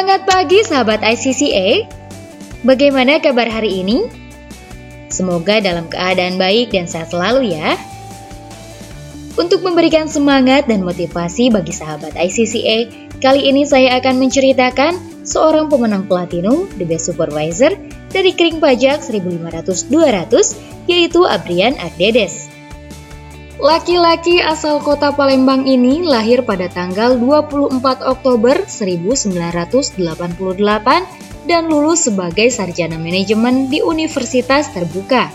Semangat pagi sahabat ICCA. Bagaimana kabar hari ini? Semoga dalam keadaan baik dan sehat selalu ya. Untuk memberikan semangat dan motivasi bagi sahabat ICCA, kali ini saya akan menceritakan seorang pemenang platinum The Best Supervisor dari Kering Pajak 1500-200 yaitu Abrian Ardedes. Laki-laki asal kota Palembang ini lahir pada tanggal 24 Oktober 1988 dan lulus sebagai sarjana manajemen di Universitas Terbuka.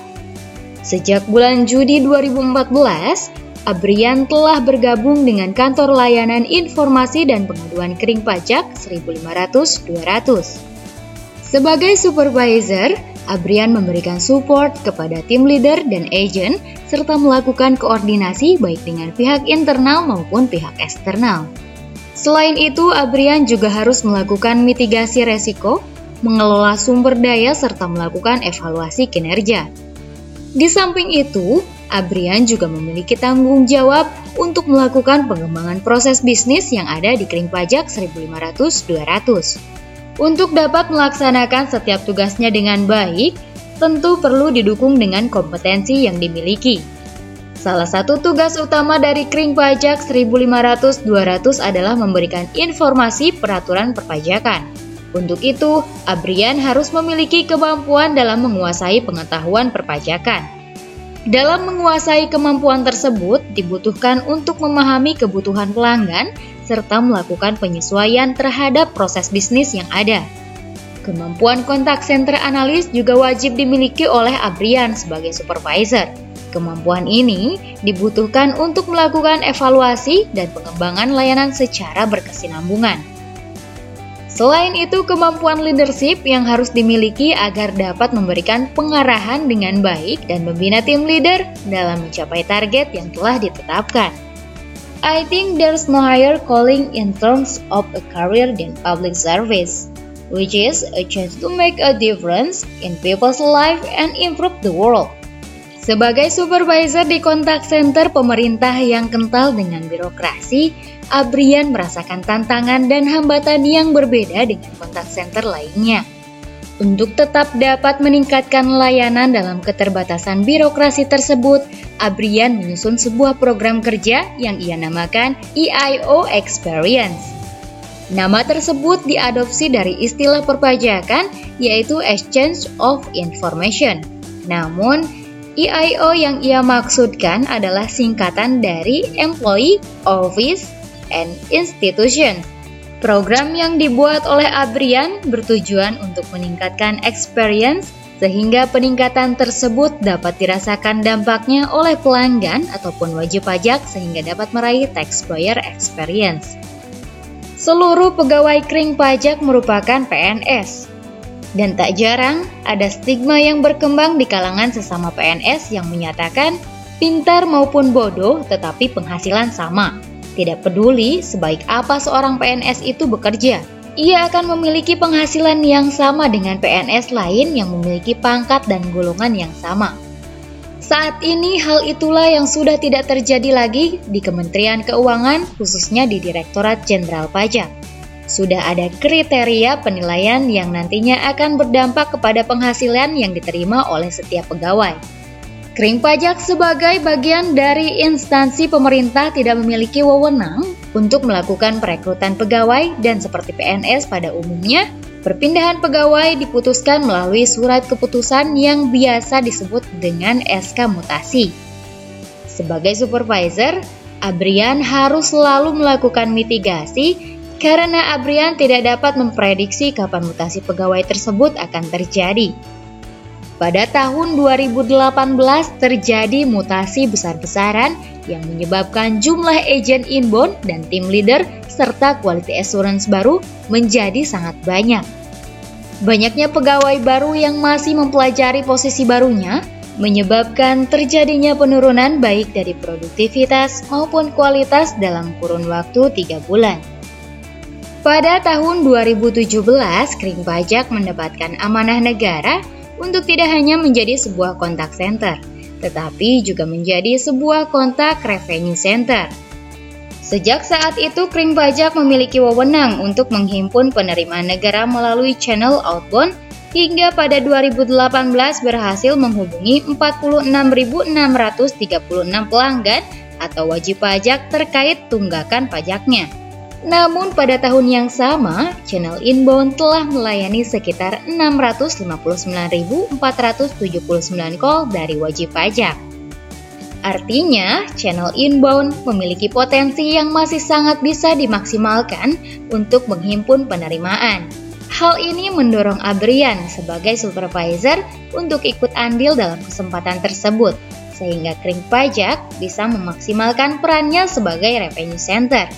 Sejak bulan Juni 2014, Abrian telah bergabung dengan Kantor Layanan Informasi dan Pengaduan Kering Pajak 1500-200. Sebagai supervisor, Abrian memberikan support kepada tim leader dan agent serta melakukan koordinasi baik dengan pihak internal maupun pihak eksternal. Selain itu, Abrian juga harus melakukan mitigasi resiko, mengelola sumber daya serta melakukan evaluasi kinerja. Di samping itu, Abrian juga memiliki tanggung jawab untuk melakukan pengembangan proses bisnis yang ada di Kering Pajak 1500-200. Untuk dapat melaksanakan setiap tugasnya dengan baik, tentu perlu didukung dengan kompetensi yang dimiliki. Salah satu tugas utama dari Kring Pajak 1500-200 adalah memberikan informasi peraturan perpajakan. Untuk itu, Abrian harus memiliki kemampuan dalam menguasai pengetahuan perpajakan. Dalam menguasai kemampuan tersebut, dibutuhkan untuk memahami kebutuhan pelanggan serta melakukan penyesuaian terhadap proses bisnis yang ada. Kemampuan kontak center analis juga wajib dimiliki oleh Abrian sebagai supervisor. Kemampuan ini dibutuhkan untuk melakukan evaluasi dan pengembangan layanan secara berkesinambungan. Selain itu, kemampuan leadership yang harus dimiliki agar dapat memberikan pengarahan dengan baik dan membina tim leader dalam mencapai target yang telah ditetapkan. I think there's no higher calling in terms of a career than public service, which is a chance to make a difference in people's life and improve the world. Sebagai supervisor di kontak center pemerintah yang kental dengan birokrasi, Abrian merasakan tantangan dan hambatan yang berbeda dengan kontak center lainnya. Untuk tetap dapat meningkatkan layanan dalam keterbatasan birokrasi tersebut, Abrian menyusun sebuah program kerja yang ia namakan EIO Experience. Nama tersebut diadopsi dari istilah perpajakan yaitu Exchange of Information. Namun, EIO yang ia maksudkan adalah singkatan dari Employee, Office, and Institution Program yang dibuat oleh Abrian bertujuan untuk meningkatkan experience sehingga peningkatan tersebut dapat dirasakan dampaknya oleh pelanggan ataupun wajib pajak sehingga dapat meraih taxpayer experience. Seluruh pegawai kering pajak merupakan PNS. Dan tak jarang ada stigma yang berkembang di kalangan sesama PNS yang menyatakan pintar maupun bodoh tetapi penghasilan sama. Tidak peduli sebaik apa seorang PNS itu bekerja, ia akan memiliki penghasilan yang sama dengan PNS lain yang memiliki pangkat dan golongan yang sama. Saat ini hal itulah yang sudah tidak terjadi lagi di Kementerian Keuangan khususnya di Direktorat Jenderal Pajak. Sudah ada kriteria penilaian yang nantinya akan berdampak kepada penghasilan yang diterima oleh setiap pegawai. Kering pajak sebagai bagian dari instansi pemerintah tidak memiliki wewenang untuk melakukan perekrutan pegawai dan seperti PNS pada umumnya, perpindahan pegawai diputuskan melalui surat keputusan yang biasa disebut dengan SK mutasi. Sebagai supervisor, Abrian harus selalu melakukan mitigasi karena Abrian tidak dapat memprediksi kapan mutasi pegawai tersebut akan terjadi. Pada tahun 2018 terjadi mutasi besar-besaran yang menyebabkan jumlah agent inbound dan tim leader serta quality assurance baru menjadi sangat banyak. Banyaknya pegawai baru yang masih mempelajari posisi barunya menyebabkan terjadinya penurunan baik dari produktivitas maupun kualitas dalam kurun waktu 3 bulan. Pada tahun 2017, Kering Pajak mendapatkan amanah negara untuk tidak hanya menjadi sebuah kontak center, tetapi juga menjadi sebuah kontak revenue center. Sejak saat itu, Kring Pajak memiliki wewenang untuk menghimpun penerimaan negara melalui channel outbound hingga pada 2018 berhasil menghubungi 46.636 pelanggan atau wajib pajak terkait tunggakan pajaknya. Namun pada tahun yang sama, channel inbound telah melayani sekitar 659.479 call dari wajib pajak. Artinya, channel inbound memiliki potensi yang masih sangat bisa dimaksimalkan untuk menghimpun penerimaan. Hal ini mendorong Abrian sebagai supervisor untuk ikut andil dalam kesempatan tersebut, sehingga Kring Pajak bisa memaksimalkan perannya sebagai revenue center.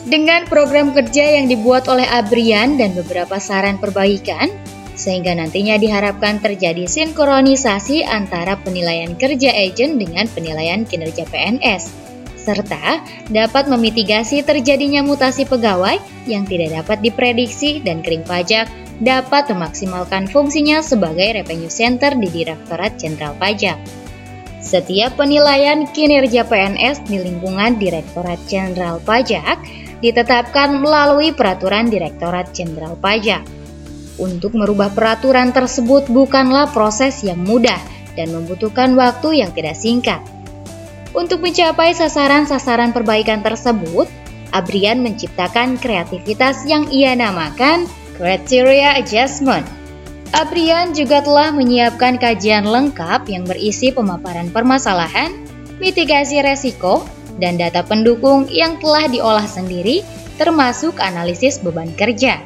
Dengan program kerja yang dibuat oleh Abrian dan beberapa saran perbaikan, sehingga nantinya diharapkan terjadi sinkronisasi antara penilaian kerja agent dengan penilaian kinerja PNS, serta dapat memitigasi terjadinya mutasi pegawai yang tidak dapat diprediksi dan kering pajak dapat memaksimalkan fungsinya sebagai revenue center di Direktorat Jenderal Pajak. Setiap penilaian kinerja PNS di lingkungan Direktorat Jenderal Pajak ditetapkan melalui Peraturan Direktorat Jenderal Pajak. Untuk merubah peraturan tersebut bukanlah proses yang mudah dan membutuhkan waktu yang tidak singkat. Untuk mencapai sasaran-sasaran perbaikan tersebut, Abrian menciptakan kreativitas yang ia namakan Criteria Adjustment. Abrian juga telah menyiapkan kajian lengkap yang berisi pemaparan permasalahan, mitigasi resiko, dan data pendukung yang telah diolah sendiri, termasuk analisis beban kerja.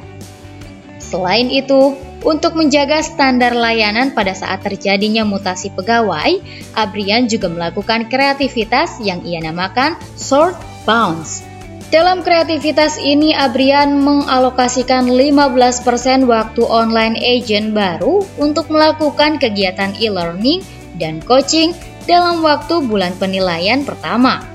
Selain itu, untuk menjaga standar layanan pada saat terjadinya mutasi pegawai, Abrian juga melakukan kreativitas yang ia namakan sort bounce. Dalam kreativitas ini, Abrian mengalokasikan 15% waktu online agent baru untuk melakukan kegiatan e-learning dan coaching dalam waktu bulan penilaian pertama.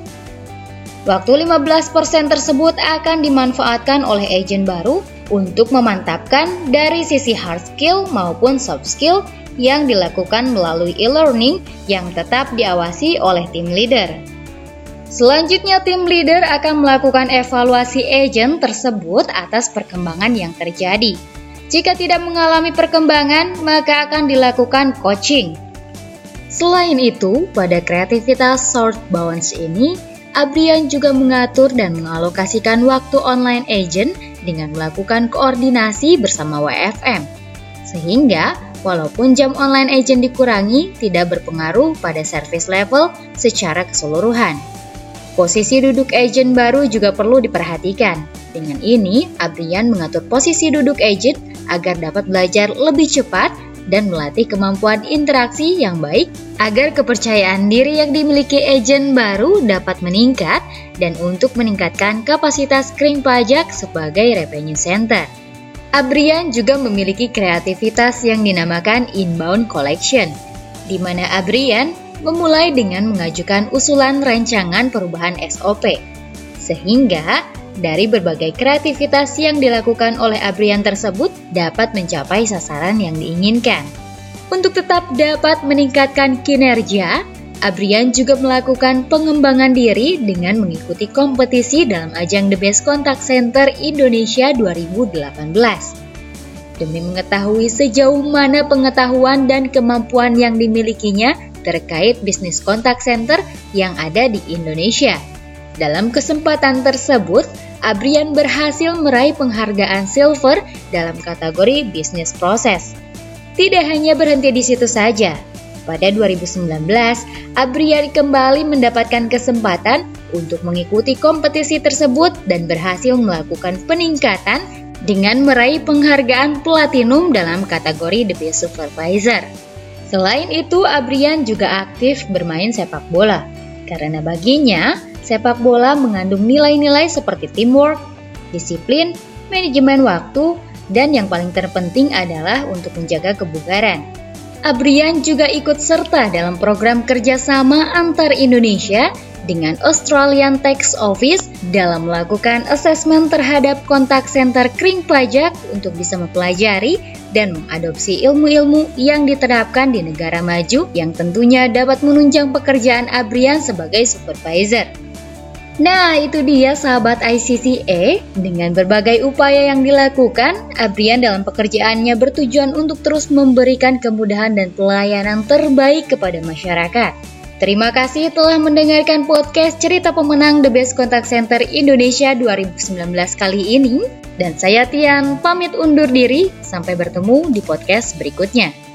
Waktu 15% tersebut akan dimanfaatkan oleh agent baru untuk memantapkan dari sisi hard skill maupun soft skill yang dilakukan melalui e-learning yang tetap diawasi oleh tim leader. Selanjutnya, tim leader akan melakukan evaluasi agent tersebut atas perkembangan yang terjadi. Jika tidak mengalami perkembangan, maka akan dilakukan coaching. Selain itu, pada kreativitas short bounce ini, Abrian juga mengatur dan mengalokasikan waktu online agent dengan melakukan koordinasi bersama WFM. Sehingga, walaupun jam online agent dikurangi, tidak berpengaruh pada service level secara keseluruhan. Posisi duduk agent baru juga perlu diperhatikan. Dengan ini, Abrian mengatur posisi duduk agent agar dapat belajar lebih cepat dan melatih kemampuan interaksi yang baik agar kepercayaan diri yang dimiliki agen baru dapat meningkat dan untuk meningkatkan kapasitas kring pajak sebagai revenue center. Abrian juga memiliki kreativitas yang dinamakan inbound collection, di mana Abrian memulai dengan mengajukan usulan rancangan perubahan SOP, sehingga dari berbagai kreativitas yang dilakukan oleh Abrian tersebut dapat mencapai sasaran yang diinginkan. Untuk tetap dapat meningkatkan kinerja, Abrian juga melakukan pengembangan diri dengan mengikuti kompetisi dalam ajang The Best Contact Center Indonesia 2018. Demi mengetahui sejauh mana pengetahuan dan kemampuan yang dimilikinya terkait bisnis kontak center yang ada di Indonesia. Dalam kesempatan tersebut, Abrian berhasil meraih penghargaan silver dalam kategori bisnis proses. Tidak hanya berhenti di situ saja. Pada 2019, Abrian kembali mendapatkan kesempatan untuk mengikuti kompetisi tersebut dan berhasil melakukan peningkatan dengan meraih penghargaan platinum dalam kategori The Best Supervisor. Selain itu, Abrian juga aktif bermain sepak bola karena baginya sepak bola mengandung nilai-nilai seperti teamwork, disiplin, manajemen waktu, dan yang paling terpenting adalah untuk menjaga kebugaran. Abrian juga ikut serta dalam program kerjasama antar Indonesia dengan Australian Tax Office dalam melakukan asesmen terhadap kontak center kering pajak untuk bisa mempelajari dan mengadopsi ilmu-ilmu yang diterapkan di negara maju yang tentunya dapat menunjang pekerjaan Abrian sebagai supervisor. Nah, itu dia sahabat ICCA. Dengan berbagai upaya yang dilakukan, Abrian dalam pekerjaannya bertujuan untuk terus memberikan kemudahan dan pelayanan terbaik kepada masyarakat. Terima kasih telah mendengarkan podcast cerita pemenang The Best Contact Center Indonesia 2019 kali ini. Dan saya Tian pamit undur diri, sampai bertemu di podcast berikutnya.